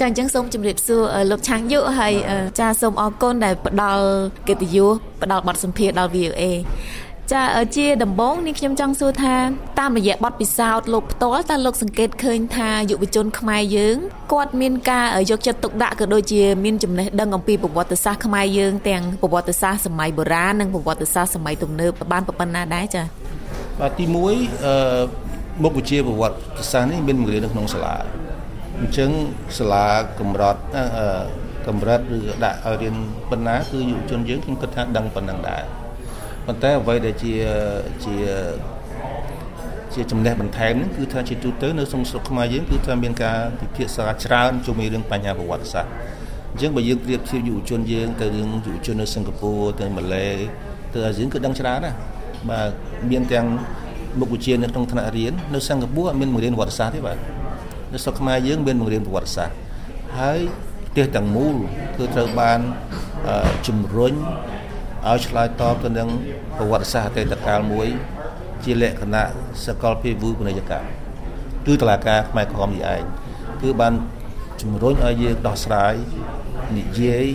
ចាអញ្ចឹងសូមជម្រាបសួរលោកឆាងយុហើយចាសូមអរគុណដែលផ្ដល់កិត្តិយសផ្ដល់បទសម្ភាសន៍ដល់ VOA ចាជាដំបូងនេះខ្ញុំចង់សួរថាតាមរយៈបទពិសោធន៍លោកផ្ទាល់តើលោកសង្កេតឃើញថាយុវជនខ្មែរយើងគាត់មានការយកចិត្តទុកដាក់ក៏ដូចជាមានចំណេះដឹងអំពីប្រវត្តិសាស្ត្រខ្មែរយើងទាំងប្រវត្តិសាស្ត្រសម័យបុរាណនិងប្រវត្តិសាស្ត្រសម័យទំនើបបានប៉ុណ្ណាដែរចាបាទទី1អឺមុខវិជ្ជាប្រវត្តិសាស្ត្រនេះមានបង្រៀននៅក្នុងសាលា អញ្ចឹងសាលាកម្រិតកម្រិតឬដាក់ឲ្យរៀនប៉ុណ្ណាគឺយុវជនយើងខ្ញុំគិតថាដឹងប៉ុណ្ណឹងដែរប៉ុន្តែអ្វីដែលជាជាជាចំណេះបន្ថែមហ្នឹងគឺថាជាទូទៅនៅក្នុងស្រុកខ្មែរយើងគឺថាមានការពិភាក្សាច្រើនជុំវិញរឿងបញ្ហាប្រវត្តិសាស្ត្រអញ្ចឹងបើយើងប្រៀបធៀបយុវជនយើងទៅរឿងយុវជននៅសិង្ហបុរីទៅម៉ាឡេទៅអាស៊ានគឺដឹងច្រើនណាស់បាទមានទាំងមុខវិជ្ជានៅក្នុងថ្នាក់រៀននៅសិង្ហបុរីអត់មានបង្រៀនប្រវត្តិសាស្ត្រទេបាទ នៅស្រុកខ្មែរយើងមានបង្រៀនប្រវត្តិសាស្ត្រហើយផ្ទះទាំងមូលគឺត្រូវបានជំរុញឲ្យឆ្លើយតបទៅនឹងប្រវត្តិសាស្ត្រអតីតកាលមួយ ជាលក្ខណៈសកលភាវូបនីយកម្មគឺតឡាការខ្មែរក្រហមនេះឯងគឺបានជំរុញឲ្យយើងដោះស្រាយនិយាយ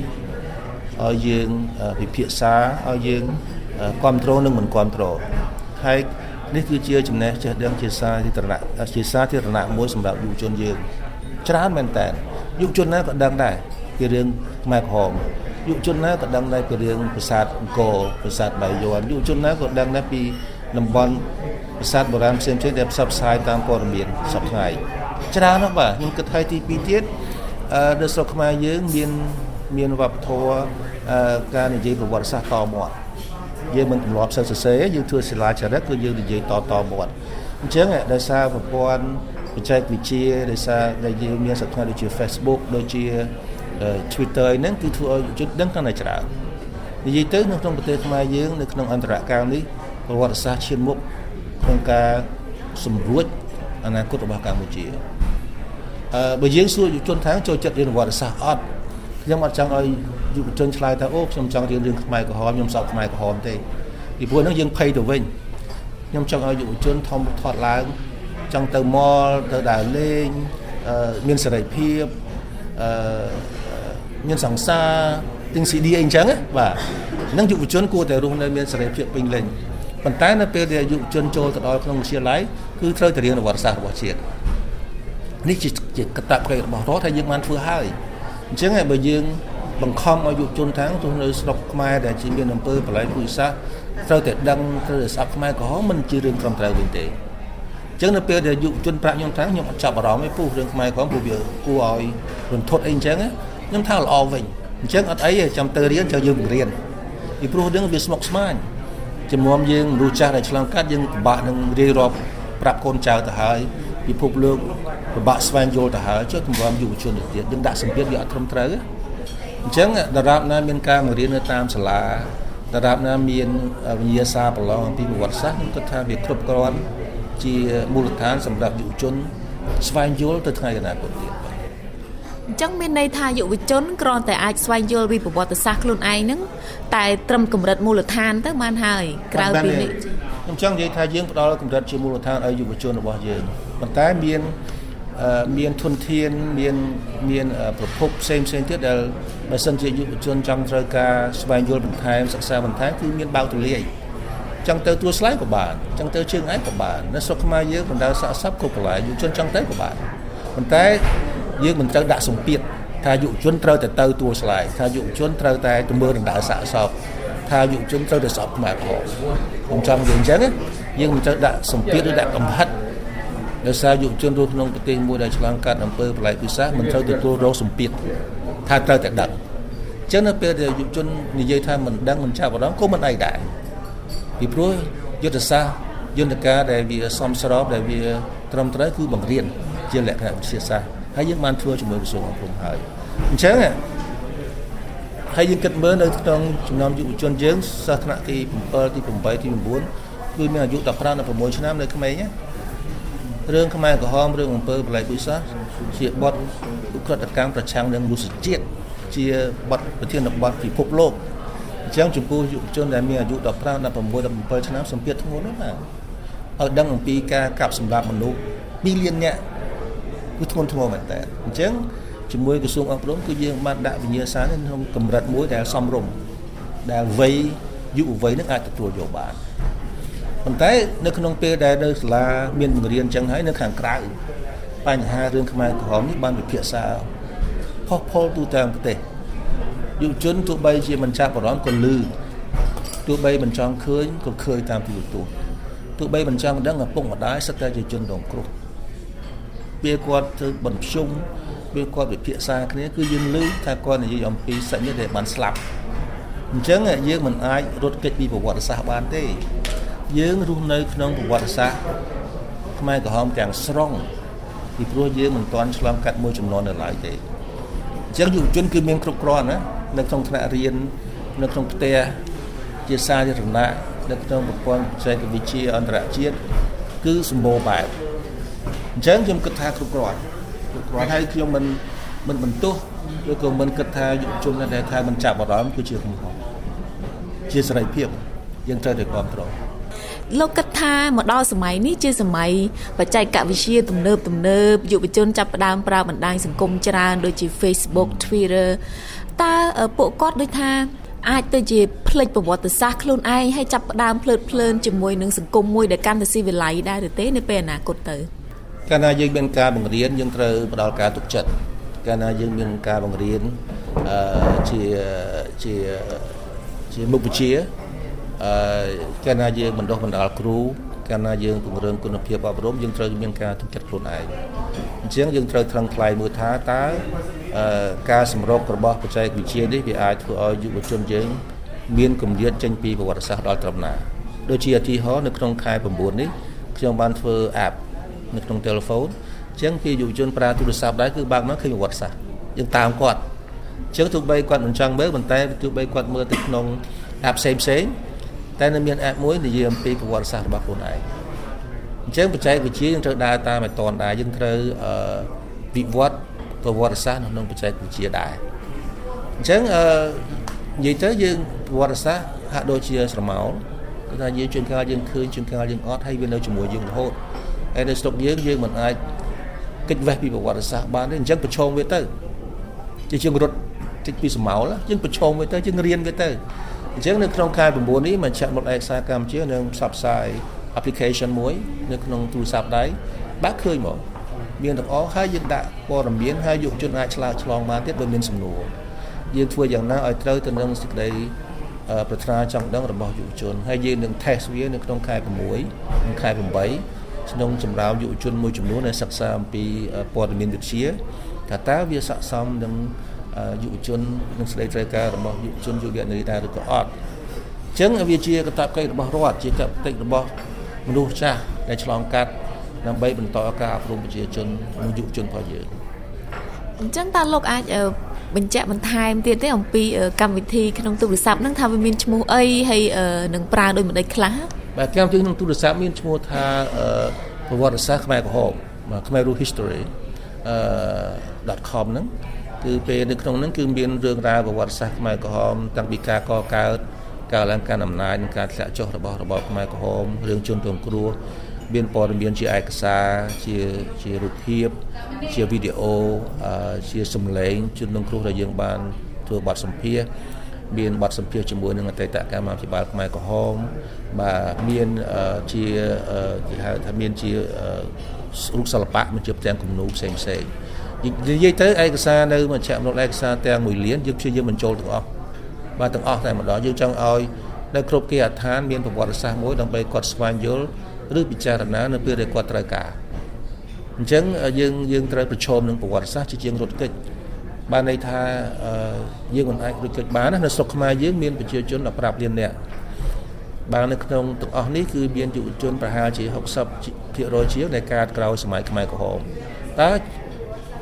ឲ្យយើងពិភាក្សាឲ្យយើងគ្រប់គ្រងនិងមិនគ្រប់គ្រងហើយ នេះគឺជាចំណេះចេះដឹងជាសាធារណៈជាសាធារណៈមួយសម្រាប់យុវជនយើងច្រើនមែនតើយុវជនណាក៏ដឹងដែរពីរឿងខ្មែរក្រហមយុវជនណាក៏ដឹងដែរពីរឿងប្រាសាទអង្គរប្រាសាទបាយ័នយុវជនណាក៏ដឹងដែរពីតំបន់ប្រាសាទបុរាណផ្សេងៗដែលផ្សព្វផ្សាយតាមព័ត៌មានសប្តាហ៍ច្រើនណាស់បាទខ្ញុំគិតថាទី2ទៀតអឺនៅស្រុកខ្មែរយើងមានមានវប្បធម៌ការនិយាយប្រវត្តិសាស្ត្រតមាត់ យើងមិនទម្លាប់សិស្សសរសេរយើងធ្វើសិលាចារឹកគឺយើងនិយាយតតមាត់អញ្ចឹងដោយសារប្រព័ន្ធបច្ចេកវិទ្យាដោយសារដែលយើងមានសកម្មដូចជា Facebook ដូចជា Twitter ហ្នឹងគឺធ្វើឲ្យជនដឹងកាន់តែច្រើននិយាយទៅនៅក្នុងប្រទេសខ្មែរយើងនៅក្នុងអន្តរកាលនេះប្រវត្តិសាស្ត្រឈានមុខក្នុងការសម្រួចអនាគតរបស់កម្ពុជាអឺបើយើងសួរយុវជនថាចូលចិត្តរៀនប្រវត្តិសាស្ត្រអត់ ខ្ញុំអត់ចង់ឲ្យយុវជនឆ្លើយថាអូខ្ញុំចង់រៀនរឿងខ្មែរក្រហមខ្ញុំសោកខ្មែរក្រហមទេពីព្រោះហ្នឹងយើងភ័យទៅវិញខ្ញុំចង់ឲ្យយុវជនធំធាត់ឡើងចង់ទៅមលទៅដើរលេងមានសេរីភាពអឺមានសង្សារទិញ CD អីអញ្ចឹងបាទហ្នឹងយុវជនគួរតែរស់នៅមានសេរីភាពពេញលេញប៉ុន្តែនៅពេលដែលយុវជនចូលទៅដល់ក្នុងវិទ្យាល័យគឺត្រូវតែរៀនប្រវត្តិសាស្ត្ររបស់ជាតិនេះជាកតបកិច្ចរបស់រដ្ឋហើយយើងបានធ្វើហើយ អញ្ចឹងបើយើងបង្ខំឲ្យយុវជនថាងទោះនៅស្រុកខ្មែរដែលជាមានអំពើបលែងពុយសាសត្រូវតែដឹងត្រូវតែស្អប់ខ្មែរក្រហមមិនជារឿងត្រឹមត្រូវវិញទេអញ្ចឹងនៅពេលដែលយុវជនប្រាប់ខ្ញុំថាខ្ញុំអត់ចាប់អារម្មណ៍ទេពុះរឿងខ្មែរក្រហមព្រោះវាគួរឲ្យរន្ធត់អីអញ្ចឹងខ្ញុំថាល្អវិញអញ្ចឹងអត់អីទេចាំទៅរៀនចាំយើងបង្រៀនពីព្រោះរឿងវាស្មុគស្មាញជំនុំយើងមនុស្សចាស់ដែលឆ្លងកាត់យើងពិបាកនឹងរៀបរាប់ប្រាប់កូនចៅទៅហើយ ពិភពលោកពិបាកស្វែងយល់ទៅហើយចុះទម្រាំយុវជនទៅទៀតយើងដាក់សម្ពាធវាអត់ត្រឹមត្រូវអញ្ចឹងដរាបណាមានការបង្រៀននៅតាមសាលាដរាបណាមានវិញ្ញាសាប្រឡងអំពីប្រវត្តិសាស្ត្រខ្ញុំគិតថាវាគ្រប់គ្រាន់ជាមូលដ្ឋានសម្រាប់យុវជន ស្វែងយល់ទៅថ្ងៃអនាគតទៀតអញ្ចឹងមានន័យថាយុវជនគ្រាន់តែអាចស្វែងយល់ពីប្រវត្តិសាស្ត្រខ្លួនឯងហ្នឹងតែត្រឹមកម្រិតមូលដ្ឋានទៅបានហើយក្រៅពីនេះខ្ញុំចង់និយាយថាយើងផ្ដល់កម្រិតជាមូលដ្ឋានឲ្យយុវជនរបស់យើង ប៉ុន្តែមានមានធនធានមានមានប្រភពផ្សេងផ្សេងទៀតដែលបើសិនជាយុវជនចង់ត្រូវការស្វែងយល់បន្ថែមសិក្សាបន្ថែមគឺមានបើកទូលាយចង់ទៅទួលស្លែងក៏បានចង់ទៅជើងឯងក៏បាននៅស្រុកខ្មែរយើងបណ្ដាសាកសពគ្រប់កន្លែងយុវជនចង់ទៅក៏បានប៉ុន្តែយើងមិនត្រូវដាក់សម្ពាធថាយុវជនត្រូវតែទៅទួលស្លែងថាយុវជនត្រូវតែទៅមើលដណ្ដើសាកសពថាយុវជនត្រូវតែសពខ្មែរផងខ្ញុំចង់និយាយអញ្ចឹងយើងមិនត្រូវដាក់សម្ពាធឬដាក់កំហិត ដោយសារយុវជនរស់ក្នុងប្រទេសមួយដែលឆ្លងកាត់អំពើប្រល័យពូជសាសន៍មិនត្រូវទទួលរងសម្ពាធថាត្រូវតែដឹងអញ្ចឹងនៅពេលដែលយុវជននិយាយថាមិនដឹងមិនចាប់អារម្មណ៍ក៏មិនអីដែរពីព្រោះយុទ្ធសាស្ត្រយន្តការដែលវាសមស្របដែលវាត្រឹមត្រូវគឺបង្រៀនជាលក្ខណៈវិទ្យាសាស្ត្រហើយយើងបានធ្វើជាមួយក្រសួងអប់រំហើយអញ្ចឹងហើយយើងគិតមើលនៅក្នុងចំណោមយុវជនយើងសិស្សថ្នាក់ទី7ទី8ទី9គឺមានអាយុ15ដល់6ឆ្នាំនៅក្មេងណា រឿងខ្មែរក្រហមរឿងអំពើបលែកពុយសាសជាបទឧក្រិដ្ឋកម្មប្រឆាំងនឹងមនុស្សជាតិជាបទប្រធានបទពិភពលោកអញ្ចឹងចំពោះយុវជនដែលមានអាយុ15 16 17ឆ្នាំសម្ពាធធ្ងន់ណាស់ណាឲ្យដឹងអំពីការកាប់សម្លាប់មនុស្ស2លាននាក់គឺធ្ងន់ធ្ងរមែនតើអញ្ចឹងជាមួយក្រសួងអប់រំគឺយើងបានដាក់វិញ្ញាសានេះក្នុងកម្រិតមួយដែលសមរម្យដែលវ័យយុវវ័យនឹងអាចទទួលយកបាន ប៉ុន្តែនៅក្នុងពេលដែលនៅសាលាមានបង្រៀនចឹងហើយនៅខាងក្រៅបញ្ហារឿងខ្មែរក្រហមនេះបានវិភាសាផុសផុលទូទាំងប្រទេសយុវជនទោះបីជាមិនចាប់អារម្មណ៍ក៏លឺទោះបីមិនចង់ឃើញក៏ឃើញតាមទូរទស្សន៍ទោះបីមិនចង់ដឹងឪពុកម្ដាយសិតតែជាជនរងគ្រោះពេលគាត់ធ្វើបន្ជុំពេលគាត់វិភាសាគ្នាគឺយើងឮថាគាត់និយាយអំពីសាច់ញាតិដែលបានស្លាប់អញ្ចឹងយើងមិនអាចរត់គេចពីប្រវត្តិសាស្ត្របានទេ យើងរស់នៅក្នុងប្រវត្តិសាស្ត្រខ្មែរក្រហមទាំងស្រុងពីព្រោះយើងមិនទាន់ឆ្លងកាត់មួយចំនួននៅឡើយទេអញ្ចឹងយុវជនគឺមានគ្រប់គ្រាន់ណានៅក្នុងថ្នាក់រៀននៅក្នុងផ្ទះជាសាធារណៈនៅក្នុងប្រព័ន្ធបច្ចេកវិទ្យាអន្តរជាតិគឺសម្បូរបែបអញ្ចឹងខ្ញុំគិតថាគ្រប់គ្រាន់គ្រប់គ្រាន់ហើយខ្ញុំមិនមិនបន្ទោសឬក៏មិនគិតថាយុវជនដែលថាមិនចាប់អារម្មណ៍គឺជាកំហុសជាសេរីភាពយើងត្រូវតែគ្រប់គ្រង លោកគិតថាមកដល់សម័យនេះជាសម័យបច្ចេកវិទ្យាទំនើបទំនើបយុវជនចាប់ផ្ដើមប្រើបណ្ដាញសង្គមច្រើនដូចជា Facebook Twitter តើពួកគាត់ដូចថាអាចទៅជាផ្លេចប្រវត្តិសាស្ត្រខ្លួនឯងហើយចាប់ផ្ដើមភ្លើតភ្លើនជាមួយនឹងសង្គមមួយដែលកាន់តែស៊ីវិល័យដែរទេនៅពេលអនាគតទៅកាលណាយើងមានការបង្រៀនយើងត្រូវផ្ដល់ការទុកចិត្តកាលណាយើងមានការបង្រៀនអឺជាជាជាមុខវិជ្ជា អឺកាលណាយើងបណ្ដុះបណ្ដាលគ្រូកាលណាយើងពង្រឹងគុណភាពអប់រំយើងត្រូវមានការទុកចិត្តខ្លួនឯងអញ្ចឹងយើងត្រូវត្រឹងថ្លែងមើលថាតើការសម្រុករបស់បច្ចេកវិទ្យានេះវាអាចធ្វើឲ្យយុវជនយើងមានគម្លាតចេញពីប្រវត្តិសាស្ត្រដល់ត្រឹមណាដូចជាឧទាហរណ៍នៅក្នុងខែ9នេះខ្ញុំបានធ្វើ app នៅក្នុង telephone អញ្ចឹងពីយុវជនប្រើទូរស័ព្ទដែរគឺបើកមកឃើញប្រវត្តិសាស្ត្រយើងតាមគាត់អញ្ចឹងទោះបីគាត់មិនចង់មើលប៉ុន្តែទោះបីគាត់មើលទៅក្នុង app ផ្សេងផ្សេង តែនៅមាន app មួយនិយាយអំពីប្រវត្តិសាស្ត្ររបស់ខ្លួនឯងអញ្ចឹងបច្ចេកវិទ្យាយើងត្រូវដើរតាមឲ្យតនដែរយើងត្រូវអឺវិវត្តប្រវត្តិសាស្ត្រនៅក្នុងបច្ចេកវិទ្យាដែរអញ្ចឹងអឺនិយាយទៅយើងប្រវត្តិសាស្ត្រហាក់ដូចជាស្រមោលគឺថាយើងជួនកាលយើងឃើញជួនកាលយើងអត់ហើយវានៅជាមួយយើងរហូតហើយនៅស្រុកយើងយើងមិនអាចកិច្ចវេះពីប្រវត្តិសាស្ត្របានទេអញ្ចឹងប្រឈមវាទៅជាជាងរត់តិចពីសមោលយើងប្រឈមវាទៅយើងរៀនវាទៅ អញ្ចឹងនៅក្នុងខែ9នេះមជ្ឈមណ្ឌលឯកសារកម្ពុជានឹងផ្សព្វផ្សាយ application មួយ នៅក្នុងទូរស័ព្ទដៃបាក់ឃើញមកមានទាំងអស់ហើយយើងដាក់ព័ត៌មានហើយយុវជនអាចឆ្លើយឆ្លងបានទៀតបើមានសំណួរយើងធ្វើយ៉ាងណាឲ្យត្រូវទៅនឹងសេចក្តីប្រាថ្នាចង់ដឹងរបស់យុវជនហើយយើងនឹង test វានៅក្នុងខែ6និងខែ8ក្នុងចម្រើនយុវជនមួយចំនួនដែលសិក្សាអំពីព័ត៌មានវិទ្យាថាតើវាស័ក្តិសមនឹង យុវជននិងស្ដីត្រូវការរបស់យុវជនយុវនារីដែរឬក៏អត់អញ្ចឹងវាជាកតបកិច្ចរបស់រដ្ឋជាកតបកិច្ចរបស់មនុស្សចាស់ដែលឆ្លងកាត់ដើម្បីបន្តការអប់រំប្រជាជននិងយុវជនរបស់យើងអញ្ចឹងតើលោកអាចបញ្ជាក់បន្ថែមទៀតទេអំពីកម្មវិធីក្នុងទូរស័ព្ទហ្នឹងថាវាមានឈ្មោះអីហើយនឹងប្រើដោយម្ដេចខ្លះបាទកម្មវិធីក្នុងទូរស័ព្ទមានឈ្មោះថាប្រវត្តិសាស្ត្រខ្មែរក្រហមខ្មែរ Rule History អឺ .com ហ្នឹង គឺពេលនៅក្នុងហ្នឹងគឺមានរឿងរ៉ាវប្រវត្តិសាស្ត្រខ្មែរក្រហមតាំងពីការកកើតការឡើងកាន់អំណាចនិងការធ្លាក់ចុះរបស់របបខ្មែរក្រហមរឿងជនរងគ្រោះមានព័ត៌មានជាឯកសារជាជារូបភាពជាវីដេអូជាសំឡេងជនរងគ្រោះដែលយើងបានធ្វើបទសម្ភាសមានបទសម្ភាសជាមួយនឹងអតីតកម្មាភិបាលខ្មែរក្រហមបាទមានជាគេហៅថាមានជារូបសិល្បៈមានជាផ្ទាំងគំនូរផ្សេងផ្សេង និយាយទៅឯកសារនៅមជ្ឈមណ្ឌលឯកសារទាំង1លានយើងព្យាយាមបញ្ចូលទាំងអស់បាទទាំងអស់តែម្ដងយើងចង់ឲ្យនៅគ្រប់គេអដ្ឋានមានប្រវត្តិសាស្ត្រមួយដើម្បីគាត់ស្វែងយល់ឬពិចារណានៅពេលដែលគាត់ត្រូវការអញ្ចឹងយើងយើងត្រូវប្រឈមនឹងប្រវត្តិសាស្ត្រជាជាងរត់កិច្ចបានន័យថាយើងមិនអាចរត់កិច្ចបានណានៅស្រុកខ្មែរយើងមានប្រជាជន15លាននាក់បាននៅក្នុងទាំងអស់នេះគឺមានយុវជនប្រហែលជា60%ជាងដែលកើតក្រោយសម័យខ្មែរក្រហមតើ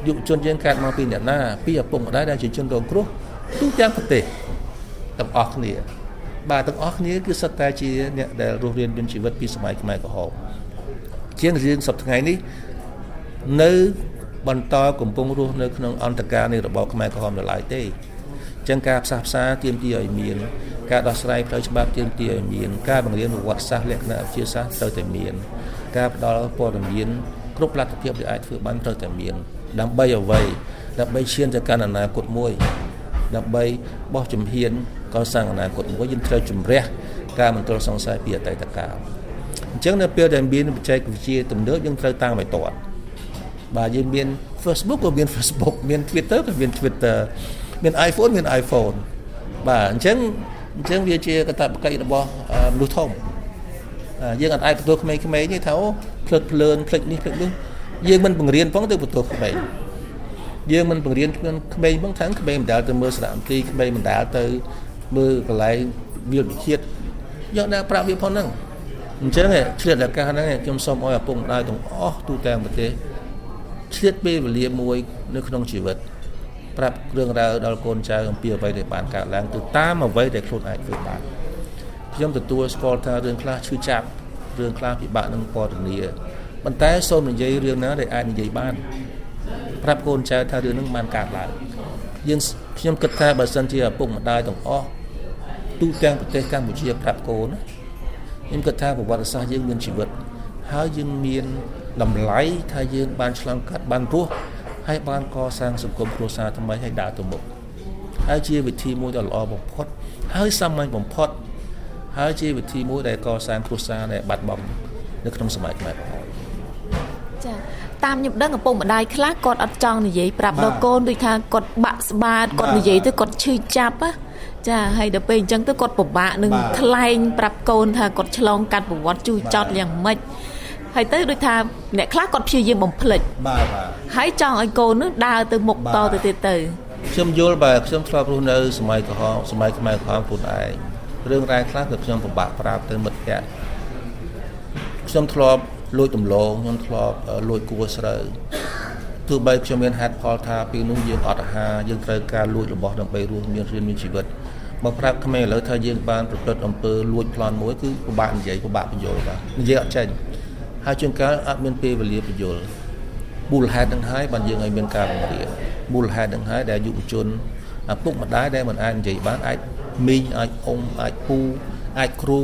យុវជនយើងកើតមកពីអ្នកណាពីឪពុកម្ដាយដែលជាជនរងគ្រោះទូទាំងប្រទេសទាំងអស់គ្នា បាទទាំងអស់គ្នាគឺសិតតែជាអ្នកដែលរស់រានមានជីវិតពីសម័យខ្មែរក្រហមជាងរឿងសប្តាហ៍ថ្ងៃនេះនៅបន្តកំពុងរស់នៅក្នុងអន្តរការនៃរបបខ្មែរក្រហមនៅឡើយទេចឹងការផ្សះផ្សាទាមទារឲ្យមាន ការដោះស្រាយផ្លូវច្បាប់ទាមទារឲ្យមាន ការបង្រៀនប្រវត្តិសាស្ត្រលក្ខណៈវិទ្យាសាស្ត្រត្រូវតែមាន ការផ្ដល់ព័ត៌មានគ្រប់លទ្ធភាពដែលអាចធ្វើបានត្រូវតែមាន ដើម្បីអ្វីដើម្បីឈានទៅកាន់អនាគតមួយ ដើម្បីបោះជំហានកសាងអនាគតមួយយើងត្រូវជំរះការមន្ទិលសង្ស័យពីអតីតកាលអញ្ចឹងនៅពេលដែលមានបច្ចេកវិទ្យាទំនើបយើងត្រូវតាមឲ្យទាន់បាទយើងមាន Facebook ក៏មាន Facebook មាន Twitter ក៏មាន Twitter មាន iPhone មាន iPhone បាទអញ្ចឹងអញ្ចឹងវាជាកតបកិច្ចរបស់មនុស្សធំយើងអត់អាចបន្ទោសក្មេងៗទេថាអូភ្លឹកភ្លើនភ្លេចនេះភ្លេចនោះ យើងមិនបង្រៀនផងទៅបន្ទោសក្មេងយើងមិនបង្រៀនក្មេងផងថាក្មេងមិនដែលទៅមើលសារមន្ទីរក្មេងមិនដែលទៅមើលកន្លែងវិលវិជាតិយកដល់ប្រាប់វាផងហ្នឹងអញ្ចឹងឆ្លៀតឱកាសហ្នឹងខ្ញុំសូមឲ្យឪពុកម្ដាយទាំងអស់ទូទាំងប្រទេសឆ្លៀតពេលវេលាមួយនៅក្នុងជីវិតប្រាប់រឿងរ៉ាវដល់កូនចៅអំពីអ្វីដែលបានកើតឡើងទៅតាមអ្វីដែលខ្លួនអាចធ្វើបានខ្ញុំទទួលស្គាល់ថារឿងខ្លះឈឺចាប់រឿងខ្លះពិបាកនឹងពណ៌នា ប៉ុន្តែសូមនិយាយរឿងណាដែលអាចនិយាយបានប្រាប់កូនចៅថារឿងនឹងបានកើតឡើងយើងខ្ញុំគិតថាបើសិនជាឪពុកម្ដាយទាំងអស់ទូទាំងប្រទេសកម្ពុជាប្រាប់កូនខ្ញុំគិតថាប្រវត្តិសាស្ត្រយើងមានជីវិត ហើយយើងមានតម្លៃថាយើងបានឆ្លងកាត់បានរស់ហើយបានកសាងសង្គមគ្រួសារថ្មីឲ្យដើរទៅមុខហើយជាវិធីមួយដ៏ល្អបំផុត ហើយសាមញ្ញបំផុតហើយជាវិធីមួយដែលកសាងគ្រួសារដែលបាត់បង់នៅក្នុងសម័យខ្មែរផង ចាតាមខ្ញុំដឹងឪពុកម្ដាយខ្លះគាត់អត់ចង់និយាយប្រាប់ដល់កូនដូចថាគាត់បាក់ស្បាតគាត់និយាយទៅគាត់ឈឺចាប់ណាចាហើយដល់ពេលអញ្ចឹងទៅគាត់ពិបាកនឹងថ្លែងប្រាប់កូនថាគាត់ឆ្លងកាត់ប្រវត្តិជូរចត់យ៉ាងម៉េចហើយទៅដូចថាអ្នកខ្លះគាត់ព្យាយាមបំភ្លេចបាទបាទហើយចង់ឲ្យកូននឹងដើរទៅមុខតទៅទៀតទៅខ្ញុំយល់បាទខ្ញុំធ្លាប់រស់នៅសម័យក្រហមសម័យខ្មែរក្រហមខ្លួនឯងរឿងរ៉ាវខ្លះគឺខ្ញុំពិបាកប្រាប់ទៅមិត្តភ័ក្តិខ្ញុំធ្លាប់ លួចដំឡងខ្ញុំធ្លាប់លួចគួស្រូវទោះបីខ្ញុំមានហេតុផលថាពេលនោះយើងអត់អាហារយើងត្រូវការលួចរបស់ដើម្បីរស់មានរៀនមានជីវិតមកប្រាប់ក្មេងឥឡូវថាយើងបានប្រព្រឹត្តអំពើលួចប្លន់មួយគឺពិបាកនិយាយពិបាកបញ្យល់បាទនិយាយអត់ចេញហើយជួនកាលអត់មានពេលវេលាបញ្យល់មូលហេតុនឹងហើយបានយើងឲ្យមានការបង្រៀនមូលហេតុនឹងហើយដែលយុវជនឪពុកម្ដាយដែលមិនអាចនិយាយបានអាចមីងអាចអ៊ំអាចពូអាចគ្រូ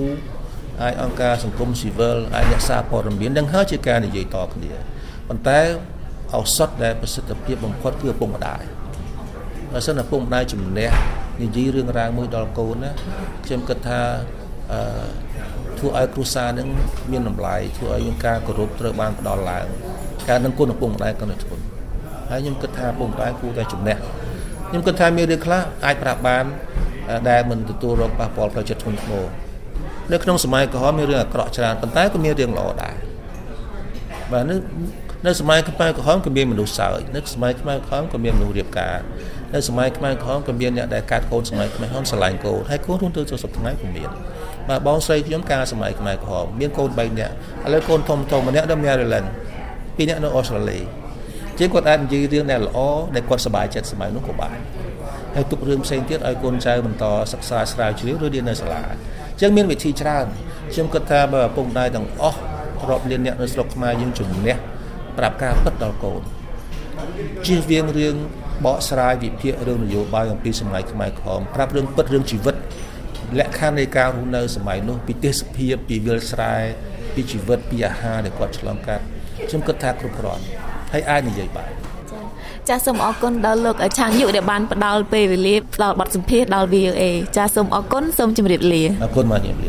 អាចអង្គការសង្គមស៊ីវិលអាចអ្នកសារព័ត៌មាននឹងហើយជាការនិយាយតគ្នាប៉ុន្តែឱសថដែលប្រសិទ្ធភាពបំផុតគឺឪពុកម្ដាយបើសិនឪពុកម្ដាយជំនះនិយាយរឿងរ៉ាវមួយដល់កូនណាខ្ញុំគិតថាអឺធ្វើឲ្យគ្រួសារនឹងមានតម្លៃធ្វើឲ្យយើងការគោរពត្រូវបានផ្ដល់ឡើងការនឹងគុណឪពុកម្ដាយក៏នៅធន់ហើយខ្ញុំគិតថាឪពុកម្ដាយគួរតែជំនះខ្ញុំគិតថាមានរឿងខ្លះអាចប្រាប់បានដែលមិនទទួលរងប៉ះពាល់ផ្លូវចិត្តធ្ងន់ធ្ងរ នៅក្នុងសម័យក្រហមមានរឿងអាក្រក់ច្រើនប៉ុន្តែក៏មានរឿងល្អដែរបាទនៅនៅសម័យខ្មែរក្រហមក៏មានមនុស្សសើចនៅសម័យខ្មែរក្រហមក៏មានមនុស្សរៀបការនៅសម័យខ្មែរក្រហមក៏មានអ្នកដែលកាត់កូនសម័យខ្មែរក្រហមឆ្លាញ់កូនហើយកូនរួមទៅចូលសពថ្ងៃក៏មានបាទបងស្រីខ្ញុំការសម័យខ្មែរក្រហមមានកូន3នាក់ឥឡូវកូនធំធំម្នាក់នៅ Maryland ពីរនាក់នៅអូស្ត្រាលីជាងគាត់អាចនិយាយរឿងដែលល្អដែលគាត់សប្បាយចិត្តសម័យនោះក៏បានហើយទុករឿងផ្សេងទៀតឲ្យកូនចៅបន្តសិក្សាស្រាវជ្រាវឬរៀននៅសាលា អញ្ចឹងមានវិធីច្រើនខ្ញុំគិតថាបើឪពុកម្ដាយទាំងអស់រាប់លានអ្នកនៅស្រុកខ្មែរយើងជំនះប្រាប់ការពិតដល់កូនជៀសវាងរឿងបកស្រាយវិភាគរឿងនយោបាយអំពីសម័យខ្មែរក្រហមប្រាប់រឿងពិតរឿងជីវិតលក្ខខណ្ឌនៃការរស់នៅសម័យនោះពីទេសភាពពីវិលស្រែពីជីវិតពីអាហារដែលគាត់ឆ្លងកាត់ខ្ញុំគិតថាគ្រប់គ្រាន់ហើយអាចនិយាយបាន ចាសសូមអរគុណដល់លោកឆាងយុដែលបានផ្ដល់ពេលវេលាផ្ដល់បទសម្ភាសន៍ដល់ VOA ចាសសូមអរគុណសូមជម្រាបលាអរគុណមកជម្រាបលា